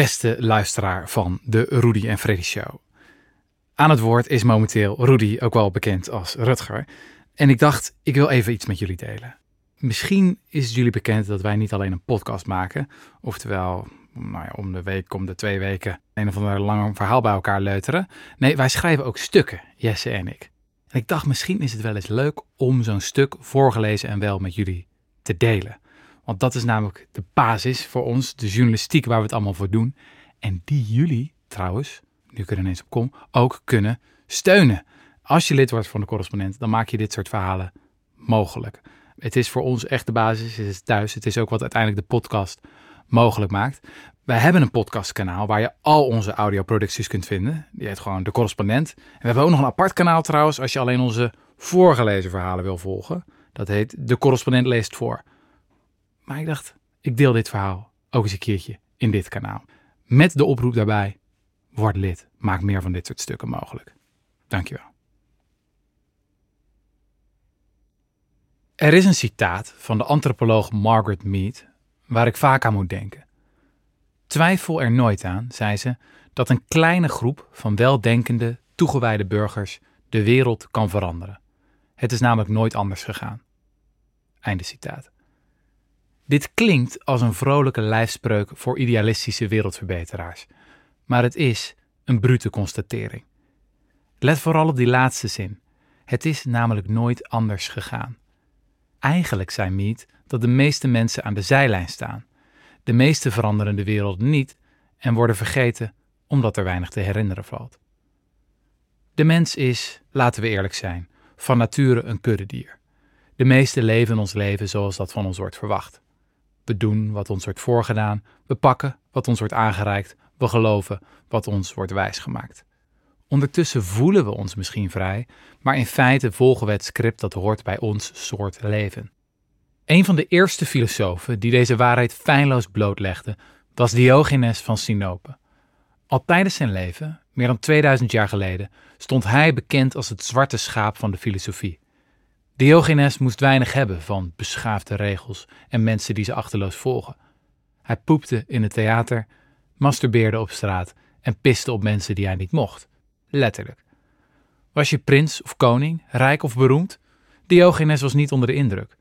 beste luisteraar van de Rudy en Freddy Show. Aan het woord is momenteel Rudy, ook wel bekend als Rutger. En ik dacht, ik wil even iets met jullie delen. Misschien is het jullie bekend dat wij niet alleen een podcast maken, oftewel nou ja, om de week, om de twee weken, een of ander lang verhaal bij elkaar leuteren. Nee, wij schrijven ook stukken, Jesse en ik. En ik dacht, misschien is het wel eens leuk om zo'n stuk voorgelezen en wel met jullie te delen. Want dat is namelijk de basis voor ons, de journalistiek waar we het allemaal voor doen. En die jullie trouwens, nu kunnen ineens op kom, ook kunnen steunen. Als je lid wordt van de correspondent, dan maak je dit soort verhalen mogelijk. Het is voor ons echt de basis, het is thuis. Het is ook wat uiteindelijk de podcast mogelijk maakt. Wij hebben een podcastkanaal waar je al onze audioproducties kunt vinden. Die heet gewoon De Correspondent. En we hebben ook nog een apart kanaal trouwens als je alleen onze voorgelezen verhalen wil volgen. Dat heet De Correspondent leest voor. Maar ik dacht, ik deel dit verhaal ook eens een keertje in dit kanaal. Met de oproep daarbij, word lid. Maak meer van dit soort stukken mogelijk. Dankjewel. Er is een citaat van de antropoloog Margaret Mead waar ik vaak aan moet denken. Twijfel er nooit aan, zei ze, dat een kleine groep van weldenkende, toegewijde burgers de wereld kan veranderen. Het is namelijk nooit anders gegaan. Einde citaat. Dit klinkt als een vrolijke lijfspreuk voor idealistische wereldverbeteraars, maar het is een brute constatering. Let vooral op die laatste zin. Het is namelijk nooit anders gegaan. Eigenlijk zei Mead dat de meeste mensen aan de zijlijn staan. De meeste veranderen de wereld niet en worden vergeten omdat er weinig te herinneren valt. De mens is, laten we eerlijk zijn, van nature een kuddedier. De meeste leven ons leven zoals dat van ons wordt verwacht. We doen wat ons wordt voorgedaan, we pakken wat ons wordt aangereikt, we geloven wat ons wordt wijsgemaakt. Ondertussen voelen we ons misschien vrij, maar in feite volgen we het script dat hoort bij ons soort leven. Een van de eerste filosofen die deze waarheid feilloos blootlegde, was Diogenes van Sinope. Al tijdens zijn leven, meer dan 2000 jaar geleden, stond hij bekend als het zwarte schaap van de filosofie. Diogenes moest weinig hebben van beschaafde regels en mensen die ze achterloos volgen. Hij poepte in het theater, masturbeerde op straat en piste op mensen die hij niet mocht. Letterlijk. Was je prins of koning, rijk of beroemd? Diogenes was niet onder de indruk.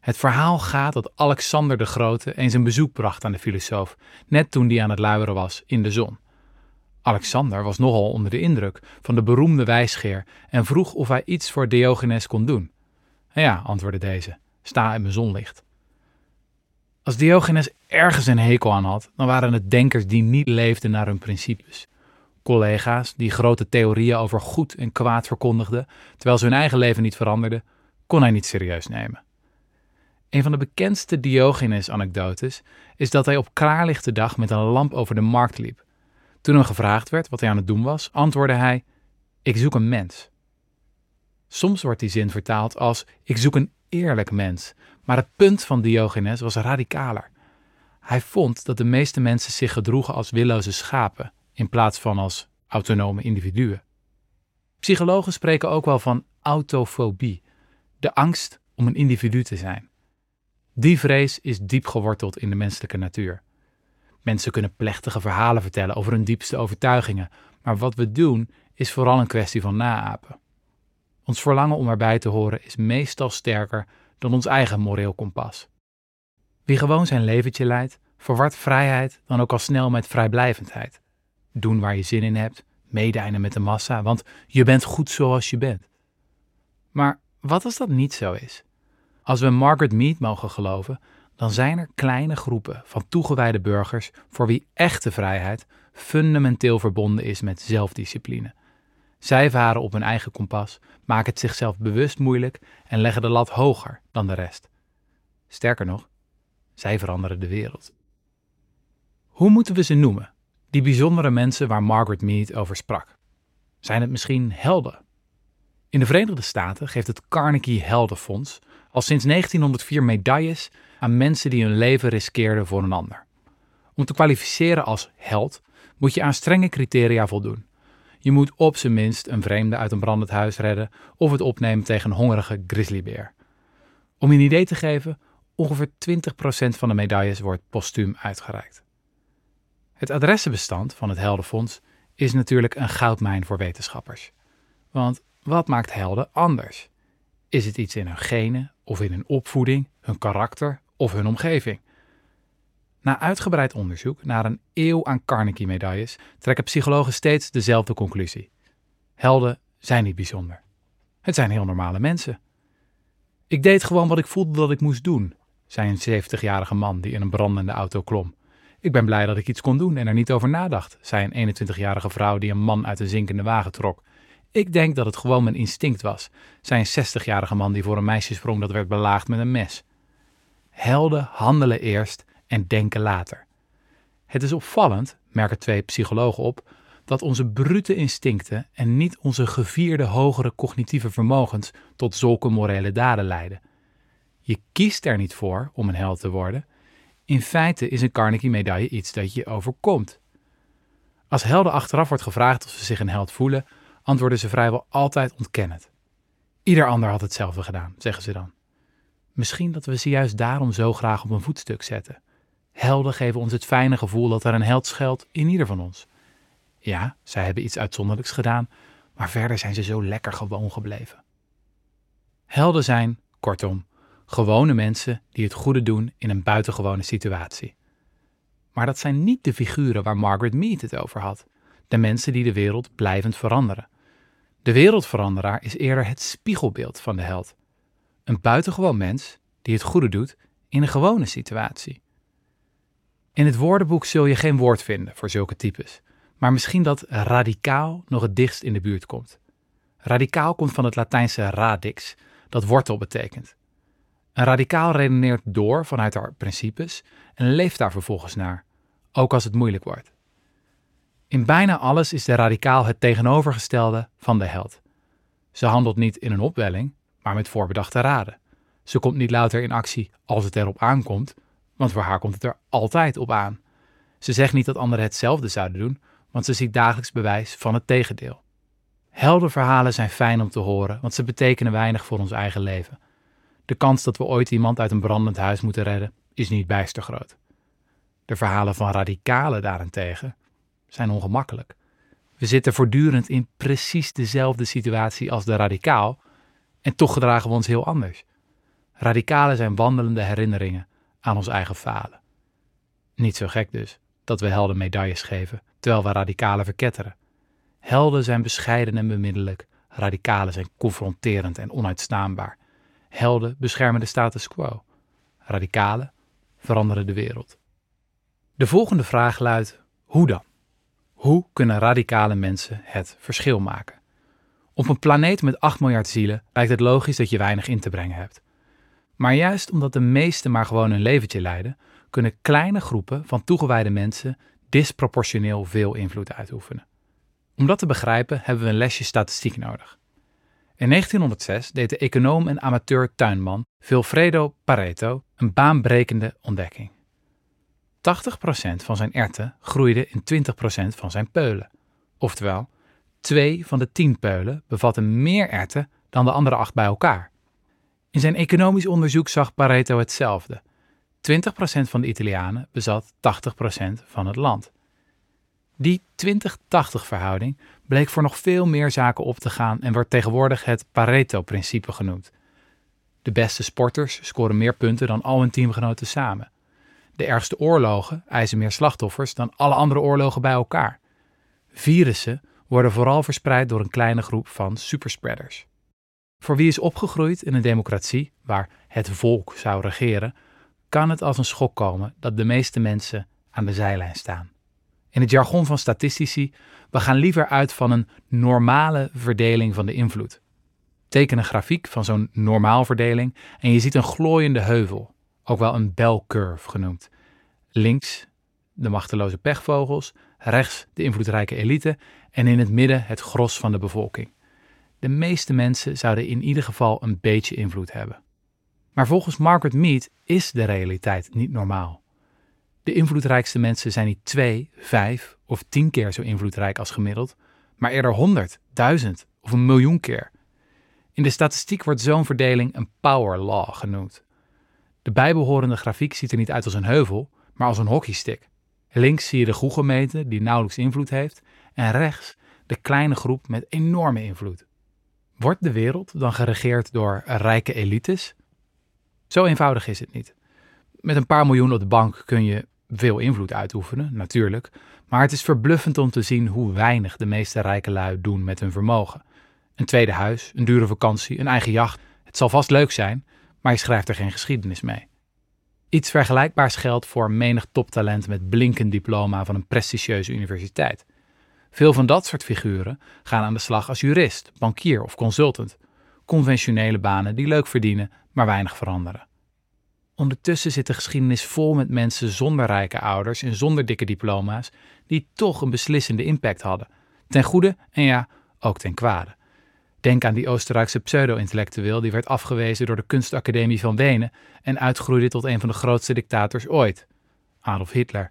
Het verhaal gaat dat Alexander de Grote eens een bezoek bracht aan de filosoof, net toen die aan het luieren was in de zon. Alexander was nogal onder de indruk van de beroemde wijsgeer en vroeg of hij iets voor Diogenes kon doen. Ja, antwoordde deze, sta in mijn zonlicht. Als Diogenes ergens een hekel aan had, dan waren het denkers die niet leefden naar hun principes. Collega's die grote theorieën over goed en kwaad verkondigden, terwijl ze hun eigen leven niet veranderden, kon hij niet serieus nemen. Een van de bekendste Diogenes-anekdotes is dat hij op klaarlichte dag met een lamp over de markt liep. Toen hem gevraagd werd wat hij aan het doen was, antwoordde hij: Ik zoek een mens. Soms wordt die zin vertaald als: Ik zoek een eerlijk mens. Maar het punt van Diogenes was radicaler. Hij vond dat de meeste mensen zich gedroegen als willoze schapen, in plaats van als autonome individuen. Psychologen spreken ook wel van autofobie, de angst om een individu te zijn. Die vrees is diep geworteld in de menselijke natuur. Mensen kunnen plechtige verhalen vertellen over hun diepste overtuigingen, maar wat we doen is vooral een kwestie van naapen. Ons verlangen om erbij te horen is meestal sterker dan ons eigen moreel kompas. Wie gewoon zijn leventje leidt, verwart vrijheid dan ook al snel met vrijblijvendheid. Doen waar je zin in hebt, meedijnen met de massa, want je bent goed zoals je bent. Maar wat als dat niet zo is? Als we Margaret Mead mogen geloven, dan zijn er kleine groepen van toegewijde burgers voor wie echte vrijheid fundamenteel verbonden is met zelfdiscipline. Zij varen op hun eigen kompas, maken het zichzelf bewust moeilijk en leggen de lat hoger dan de rest. Sterker nog, zij veranderen de wereld. Hoe moeten we ze noemen, die bijzondere mensen waar Margaret Mead over sprak? Zijn het misschien helden? In de Verenigde Staten geeft het Carnegie Heldenfonds al sinds 1904 medailles aan mensen die hun leven riskeerden voor een ander. Om te kwalificeren als held moet je aan strenge criteria voldoen. Je moet op zijn minst een vreemde uit een brandend huis redden of het opnemen tegen een hongerige grizzlybeer. Om je een idee te geven, ongeveer 20% van de medailles wordt postuum uitgereikt. Het adressenbestand van het Heldenfonds is natuurlijk een goudmijn voor wetenschappers. Want wat maakt helden anders? Is het iets in hun genen of in hun opvoeding, hun karakter of hun omgeving? Na uitgebreid onderzoek naar een eeuw aan Carnegie-medailles trekken psychologen steeds dezelfde conclusie. Helden zijn niet bijzonder. Het zijn heel normale mensen. Ik deed gewoon wat ik voelde dat ik moest doen, zei een 70-jarige man die in een brandende auto klom. Ik ben blij dat ik iets kon doen en er niet over nadacht, zei een 21-jarige vrouw die een man uit een zinkende wagen trok. Ik denk dat het gewoon mijn instinct was, zei een 60-jarige man die voor een meisje sprong dat werd belaagd met een mes. Helden handelen eerst en denken later. Het is opvallend, merken twee psychologen op, dat onze brute instincten en niet onze gevierde hogere cognitieve vermogens tot zulke morele daden leiden. Je kiest er niet voor om een held te worden. In feite is een Carnegie-medaille iets dat je overkomt. Als helden achteraf wordt gevraagd of ze zich een held voelen, antwoorden ze vrijwel altijd ontkennend. Ieder ander had hetzelfde gedaan, zeggen ze dan. Misschien dat we ze juist daarom zo graag op een voetstuk zetten. Helden geven ons het fijne gevoel dat er een held schuilt in ieder van ons. Ja, zij hebben iets uitzonderlijks gedaan, maar verder zijn ze zo lekker gewoon gebleven. Helden zijn, kortom, gewone mensen die het goede doen in een buitengewone situatie. Maar dat zijn niet de figuren waar Margaret Mead het over had, de mensen die de wereld blijvend veranderen. De wereldveranderaar is eerder het spiegelbeeld van de held. Een buitengewoon mens die het goede doet in een gewone situatie. In het woordenboek zul je geen woord vinden voor zulke types, maar misschien dat radicaal nog het dichtst in de buurt komt. Radicaal komt van het Latijnse radix, dat wortel betekent. Een radicaal redeneert door vanuit haar principes en leeft daar vervolgens naar, ook als het moeilijk wordt. In bijna alles is de radicaal het tegenovergestelde van de held. Ze handelt niet in een opwelling, maar met voorbedachte raden. Ze komt niet louter in actie als het erop aankomt, want voor haar komt het er altijd op aan. Ze zegt niet dat anderen hetzelfde zouden doen, want ze ziet dagelijks bewijs van het tegendeel. Heldenverhalen zijn fijn om te horen, want ze betekenen weinig voor ons eigen leven. De kans dat we ooit iemand uit een brandend huis moeten redden is niet bijster groot. De verhalen van radicalen daarentegen zijn ongemakkelijk. We zitten voortdurend in precies dezelfde situatie als de radicaal en toch gedragen we ons heel anders. Radicalen zijn wandelende herinneringen aan ons eigen falen. Niet zo gek dus dat we helden medailles geven, terwijl we radicalen verketteren. Helden zijn bescheiden en bemiddelijk, radicalen zijn confronterend en onuitstaanbaar. Helden beschermen de status quo, radicalen veranderen de wereld. De volgende vraag luidt: hoe dan? Hoe kunnen radicale mensen het verschil maken? Op een planeet met 8 miljard zielen lijkt het logisch dat je weinig in te brengen hebt. Maar juist omdat de meesten maar gewoon een leventje leiden, kunnen kleine groepen van toegewijde mensen disproportioneel veel invloed uitoefenen. Om dat te begrijpen hebben we een lesje statistiek nodig. In 1906 deed de econoom en amateur tuinman Vilfredo Pareto een baanbrekende ontdekking. 80% van zijn erten groeide in 20% van zijn peulen. Oftewel, twee van de tien peulen bevatten meer erten dan de andere acht bij elkaar. In zijn economisch onderzoek zag Pareto hetzelfde. 20% van de Italianen bezat 80% van het land. Die 20-80 verhouding bleek voor nog veel meer zaken op te gaan en wordt tegenwoordig het Pareto-principe genoemd. De beste sporters scoren meer punten dan al hun teamgenoten samen. De ergste oorlogen eisen meer slachtoffers dan alle andere oorlogen bij elkaar. Virussen worden vooral verspreid door een kleine groep van superspreaders. Voor wie is opgegroeid in een democratie waar het volk zou regeren, kan het als een schok komen dat de meeste mensen aan de zijlijn staan. In het jargon van statistici, we gaan liever uit van een normale verdeling van de invloed. Teken een grafiek van zo'n normaalverdeling en je ziet een glooiende heuvel, ook wel een bell curve genoemd. Links de machteloze pechvogels, rechts de invloedrijke elite en in het midden het gros van de bevolking. De meeste mensen zouden in ieder geval een beetje invloed hebben. Maar volgens Margaret Mead is de realiteit niet normaal. De invloedrijkste mensen zijn niet twee, vijf of tien keer zo invloedrijk als gemiddeld, maar eerder honderd, duizend of een miljoen keer. In de statistiek wordt zo'n verdeling een power law genoemd. De bijbehorende grafiek ziet er niet uit als een heuvel, maar als een hockeystick. Links zie je de Google-meter die nauwelijks invloed heeft en rechts de kleine groep met enorme invloed. Wordt de wereld dan geregeerd door rijke elites? Zo eenvoudig is het niet. Met een paar miljoen op de bank kun je veel invloed uitoefenen, natuurlijk, maar het is verbluffend om te zien hoe weinig de meeste rijke lui doen met hun vermogen. Een tweede huis, een dure vakantie, een eigen jacht. Het zal vast leuk zijn, maar je schrijft er geen geschiedenis mee. Iets vergelijkbaars geldt voor menig toptalent met blinkend diploma van een prestigieuze universiteit. Veel van dat soort figuren gaan aan de slag als jurist, bankier of consultant. Conventionele banen die leuk verdienen, maar weinig veranderen. Ondertussen zit de geschiedenis vol met mensen zonder rijke ouders en zonder dikke diploma's, die toch een beslissende impact hadden. Ten goede en ja, ook ten kwade. Denk aan die Oostenrijkse pseudo-intellectueel die werd afgewezen door de Kunstacademie van Wenen en uitgroeide tot een van de grootste dictators ooit, Adolf Hitler.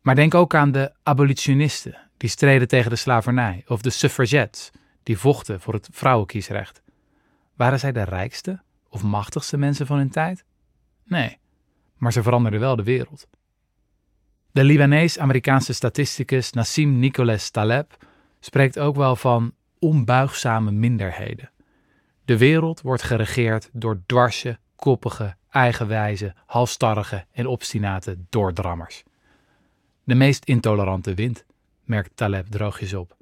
Maar denk ook aan de abolitionisten die streden tegen de slavernij, of de suffragettes die vochten voor het vrouwenkiesrecht. Waren zij de rijkste of machtigste mensen van hun tijd? Nee, maar ze veranderden wel de wereld. De Libanees-Amerikaanse statisticus Nassim Nicholas Taleb spreekt ook wel van onbuigzame minderheden. De wereld wordt geregeerd door dwarse, koppige, eigenwijze, halstarrige en obstinate doordrammers. De meest intolerante wind, merkt Taleb droogjes op.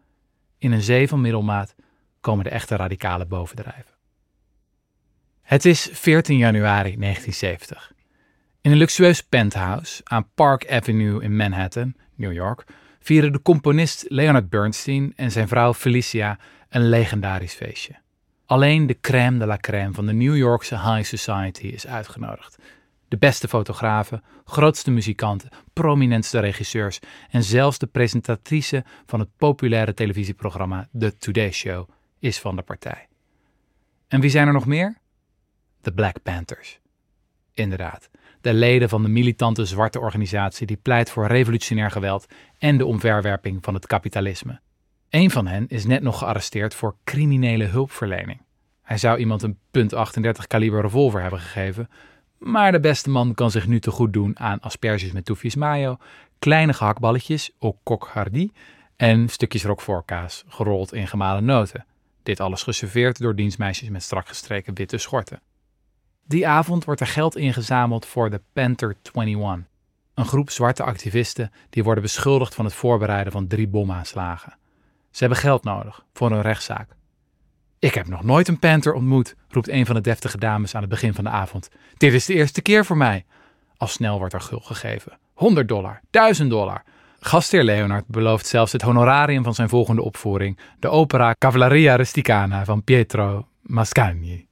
In een zee van middelmaat komen de echte radicalen bovendrijven. Het is 14 januari 1970. In een luxueus penthouse aan Park Avenue in Manhattan, New York, vieren de componist Leonard Bernstein en zijn vrouw Felicia een legendarisch feestje. Alleen de crème de la crème van de New Yorkse high society is uitgenodigd. De beste fotografen, grootste muzikanten, prominentste regisseurs en zelfs de presentatrice van het populaire televisieprogramma The Today Show is van de partij. En wie zijn er nog meer? De Black Panthers. Inderdaad, de leden van de militante zwarte organisatie die pleit voor revolutionair geweld en de omverwerping van het kapitalisme. Een van hen is net nog gearresteerd voor criminele hulpverlening. Hij zou iemand een .38 kaliber revolver hebben gegeven, maar de beste man kan zich nu te goed doen aan asperges met toefjes mayo, kleine gehaktballetjes, coq hardy en stukjes roquefortkaas, gerold in gemalen noten. Dit alles geserveerd door dienstmeisjes met strak gestreken witte schorten. Die avond wordt er geld ingezameld voor de Panther 21, een groep zwarte activisten die worden beschuldigd van het voorbereiden van drie bomaanslagen. Ze hebben geld nodig voor een rechtszaak. Ik heb nog nooit een Panther ontmoet, roept een van de deftige dames aan het begin van de avond. Dit is de eerste keer voor mij. Al snel wordt er gul gegeven. 100 dollar, 1000 dollar. Gastheer Leonard belooft zelfs het honorarium van zijn volgende opvoering, de opera Cavalleria Rusticana van Pietro Mascagni.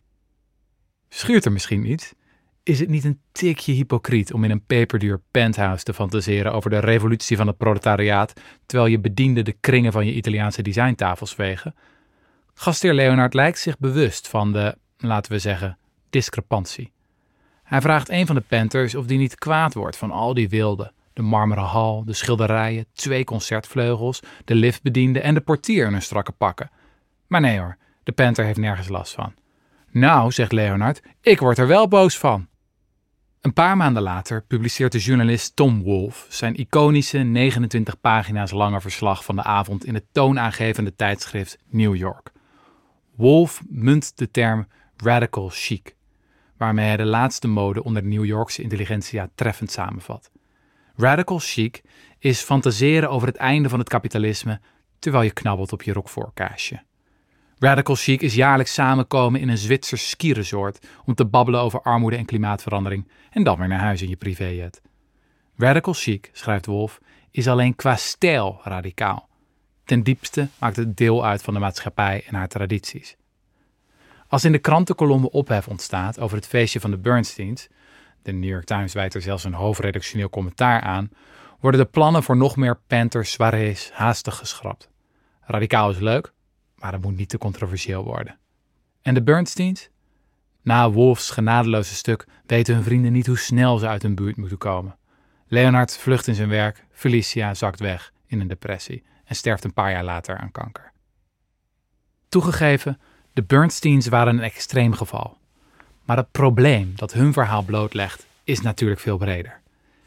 Schuurt er misschien iets? Is het niet een tikje hypocriet om in een peperduur penthouse te fantaseren over de revolutie van het proletariaat, terwijl je bediende de kringen van je Italiaanse designtafels wegen? Gastheer Leonard lijkt zich bewust van de, laten we zeggen, discrepantie. Hij vraagt een van de Panthers of die niet kwaad wordt van al die wilde. De marmeren hal, de schilderijen, twee concertvleugels, de liftbediende en de portier in hun strakke pakken. Maar nee hoor, de Panther heeft nergens last van. Nou, zegt Leonard, ik word er wel boos van. Een paar maanden later publiceert de journalist Tom Wolfe zijn iconische 29 pagina's lange verslag van de avond in het toonaangevende tijdschrift New York. Wolfe munt de term radical chic, waarmee hij de laatste mode onder de New Yorkse intelligentsia treffend samenvat. Radical chic is fantaseren over het einde van het kapitalisme terwijl je knabbelt op je rockvoorkaasje. Radical Chic is jaarlijks samenkomen in een Zwitsers skiresort om te babbelen over armoede en klimaatverandering en dan weer naar huis in je privéjet. Radical Chic, schrijft Wolf, is alleen qua stijl radicaal. Ten diepste maakt het deel uit van de maatschappij en haar tradities. Als in de krantenkolommen ophef ontstaat over het feestje van de Bernsteins, de New York Times wijt er zelfs een hoofdredactioneel commentaar aan, worden de plannen voor nog meer Panthers soirées haastig geschrapt. Radicaal is leuk, maar het moet niet te controversieel worden. En de Bernsteins? Na Wolfs genadeloze stuk weten hun vrienden niet hoe snel ze uit hun buurt moeten komen. Leonard vlucht in zijn werk, Felicia zakt weg in een depressie en sterft een paar jaar later aan kanker. Toegegeven, de Bernsteins waren een extreem geval. Maar het probleem dat hun verhaal blootlegt is natuurlijk veel breder.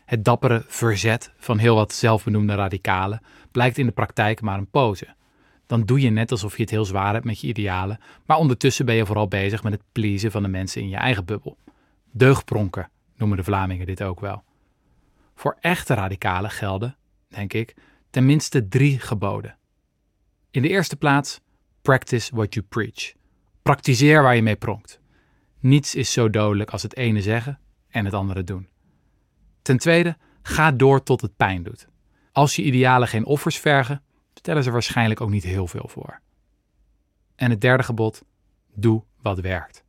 Het dappere verzet van heel wat zelfbenoemde radicalen blijkt in de praktijk maar een pose. Dan doe je net alsof je het heel zwaar hebt met je idealen, maar ondertussen ben je vooral bezig met het pleasen van de mensen in je eigen bubbel. Deugpronken noemen de Vlamingen dit ook wel. Voor echte radicalen gelden, denk ik, tenminste drie geboden. In de eerste plaats, practice what you preach. Praktiseer waar je mee pronkt. Niets is zo dodelijk als het ene zeggen en het andere doen. Ten tweede, ga door tot het pijn doet. Als je idealen geen offers vergen, stellen ze waarschijnlijk ook niet heel veel voor. En het derde gebod, doe wat werkt.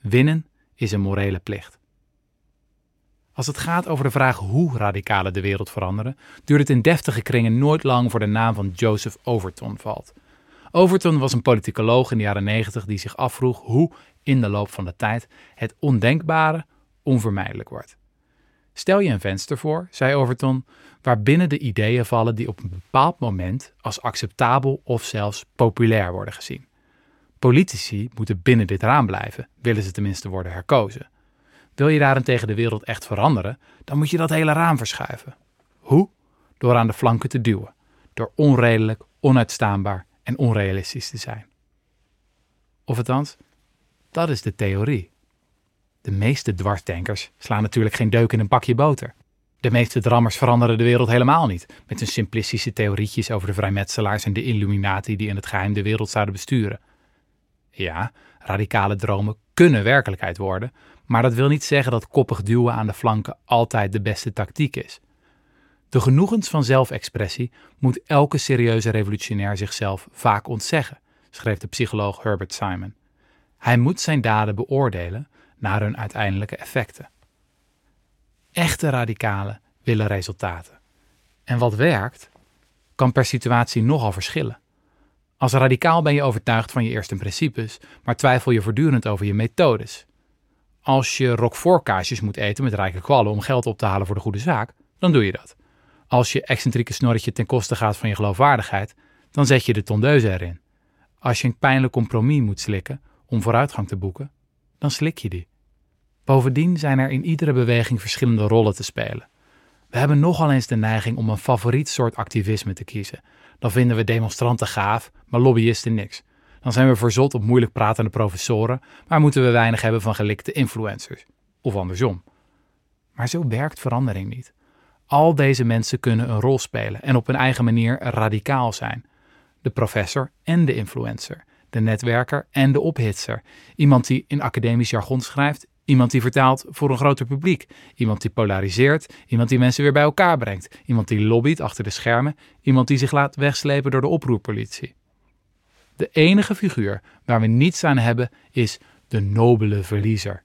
Winnen is een morele plicht. Als het gaat over de vraag hoe radicalen de wereld veranderen, duurt het in deftige kringen nooit lang voor de naam van Joseph Overton valt. Overton was een politicoloog in de jaren 90 die zich afvroeg hoe in de loop van de tijd het ondenkbare onvermijdelijk wordt. Stel je een venster voor, zei Overton, waarbinnen de ideeën vallen die op een bepaald moment als acceptabel of zelfs populair worden gezien. Politici moeten binnen dit raam blijven, willen ze tenminste worden herkozen. Wil je daarentegen de wereld echt veranderen, dan moet je dat hele raam verschuiven. Hoe? Door aan de flanken te duwen, door onredelijk, onuitstaanbaar en onrealistisch te zijn. Of althans, dat is de theorie. De meeste dwarsdenkers slaan natuurlijk geen deuk in een pakje boter. De meeste drammers veranderen de wereld helemaal niet, met hun simplistische theorietjes over de vrijmetselaars en de Illuminati die in het geheim de wereld zouden besturen. Ja, radicale dromen kunnen werkelijkheid worden, maar dat wil niet zeggen dat koppig duwen aan de flanken altijd de beste tactiek is. De genoegens van zelfexpressie moet elke serieuze revolutionair zichzelf vaak ontzeggen, schreef de psycholoog Herbert Simon. Hij moet zijn daden beoordelen naar hun uiteindelijke effecten. Echte radicalen willen resultaten. En wat werkt, kan per situatie nogal verschillen. Als radicaal ben je overtuigd van je eerste principes, maar twijfel je voortdurend over je methodes. Als je roquefort moet eten met rijke kwallen om geld op te halen voor de goede zaak, dan doe je dat. Als je excentrieke snorretje ten koste gaat van je geloofwaardigheid, dan zet je de tondeuze erin. Als je een pijnlijk compromis moet slikken om vooruitgang te boeken, dan slik je die. Bovendien zijn er in iedere beweging verschillende rollen te spelen. We hebben nogal eens de neiging om een favoriet soort activisme te kiezen. Dan vinden we demonstranten gaaf, maar lobbyisten niks. Dan zijn we verzot op moeilijk pratende professoren, maar moeten we weinig hebben van gelikte influencers. Of andersom. Maar zo werkt verandering niet. Al deze mensen kunnen een rol spelen en op hun eigen manier radicaal zijn. De professor en de influencer, de netwerker en de ophitser. Iemand die in academisch jargon schrijft, iemand die vertaalt voor een groter publiek, iemand die polariseert, iemand die mensen weer bij elkaar brengt, iemand die lobbyt achter de schermen, iemand die zich laat wegslepen door de oproerpolitie. De enige figuur waar we niets aan hebben is de nobele verliezer.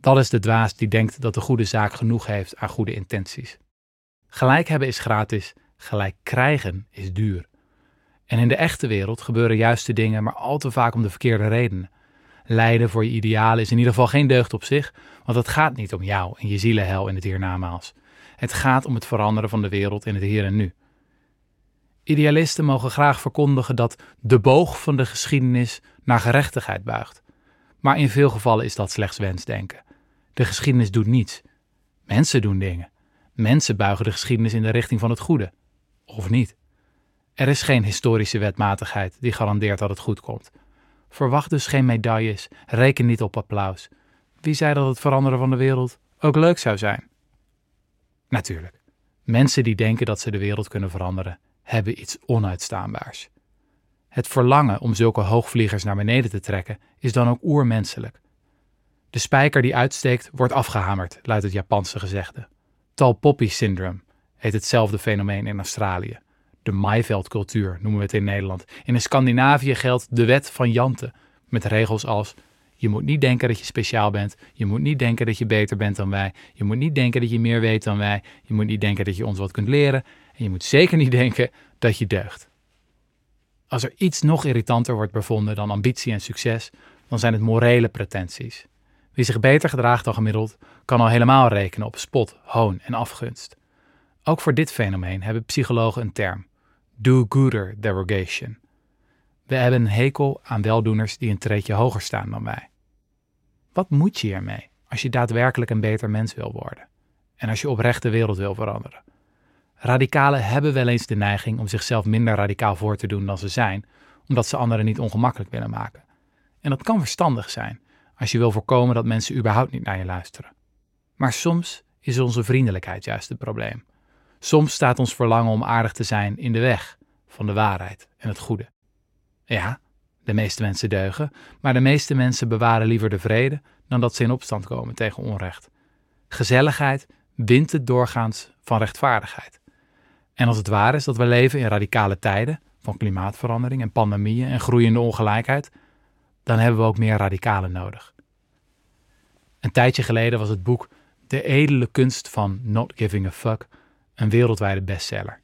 Dat is de dwaas die denkt dat de goede zaak genoeg heeft aan goede intenties. Gelijk hebben is gratis, gelijk krijgen is duur. En in de echte wereld gebeuren juiste dingen maar al te vaak om de verkeerde redenen. Lijden voor je idealen is in ieder geval geen deugd op zich, want het gaat niet om jou en je zielenhel in het hiernamaals. Het gaat om het veranderen van de wereld in het hier en nu. Idealisten mogen graag verkondigen dat de boog van de geschiedenis naar gerechtigheid buigt. Maar in veel gevallen is dat slechts wensdenken. De geschiedenis doet niets. Mensen doen dingen. Mensen buigen de geschiedenis in de richting van het goede. Of niet. Er is geen historische wetmatigheid die garandeert dat het goed komt. Verwacht dus geen medailles, reken niet op applaus. Wie zei dat het veranderen van de wereld ook leuk zou zijn? Natuurlijk, mensen die denken dat ze de wereld kunnen veranderen, hebben iets onuitstaanbaars. Het verlangen om zulke hoogvliegers naar beneden te trekken is dan ook oermenselijk. De spijker die uitsteekt wordt afgehamerd, luidt het Japanse gezegde. Tal poppy syndrome heet hetzelfde fenomeen in Australië. De maaiveldcultuur noemen we het in Nederland. in Scandinavië geldt de wet van Jante, met regels als je moet niet denken dat je speciaal bent. Je moet niet denken dat je beter bent dan wij. Je moet niet denken dat je meer weet dan wij. Je moet niet denken dat je ons wat kunt leren. En je moet zeker niet denken dat je deugt. Als er iets nog irritanter wordt bevonden dan ambitie en succes, dan zijn het morele pretenties. Wie zich beter gedraagt dan gemiddeld, kan al helemaal rekenen op spot, hoon en afgunst. Ook voor dit fenomeen hebben psychologen een term: do-gooder derogation. We hebben een hekel aan weldoeners die een treedje hoger staan dan wij. Wat moet je ermee als je daadwerkelijk een beter mens wil worden? en als je oprecht de wereld wil veranderen. Radicalen hebben wel eens de neiging om zichzelf minder radicaal voor te doen dan ze zijn, omdat ze anderen niet ongemakkelijk willen maken. En dat kan verstandig zijn, als je wil voorkomen dat mensen überhaupt niet naar je luisteren. Maar soms is onze vriendelijkheid juist het probleem. Soms staat ons verlangen om aardig te zijn in de weg van de waarheid en het goede. Ja, de meeste mensen deugen, maar de meeste mensen bewaren liever de vrede dan dat ze in opstand komen tegen onrecht. Gezelligheid wint het doorgaans van rechtvaardigheid. En als het waar is dat we leven in radicale tijden van klimaatverandering en pandemieën en groeiende ongelijkheid, dan hebben we ook meer radicalen nodig. Een tijdje geleden was het boek De edele kunst van not giving a fuck een wereldwijde bestseller.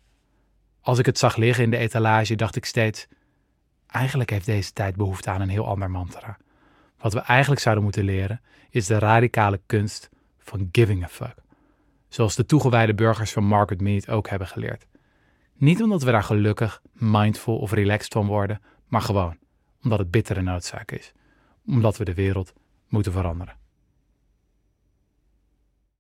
Als ik het zag liggen in de etalage, dacht ik steeds: eigenlijk heeft deze tijd behoefte aan een heel ander mantra. Wat we eigenlijk zouden moeten leren, is de radicale kunst van giving a fuck. Zoals de toegewijde burgers van Market Mead ook hebben geleerd. Niet omdat we daar gelukkig, mindful of relaxed van worden, maar gewoon omdat het bittere noodzaak is. Omdat we de wereld moeten veranderen.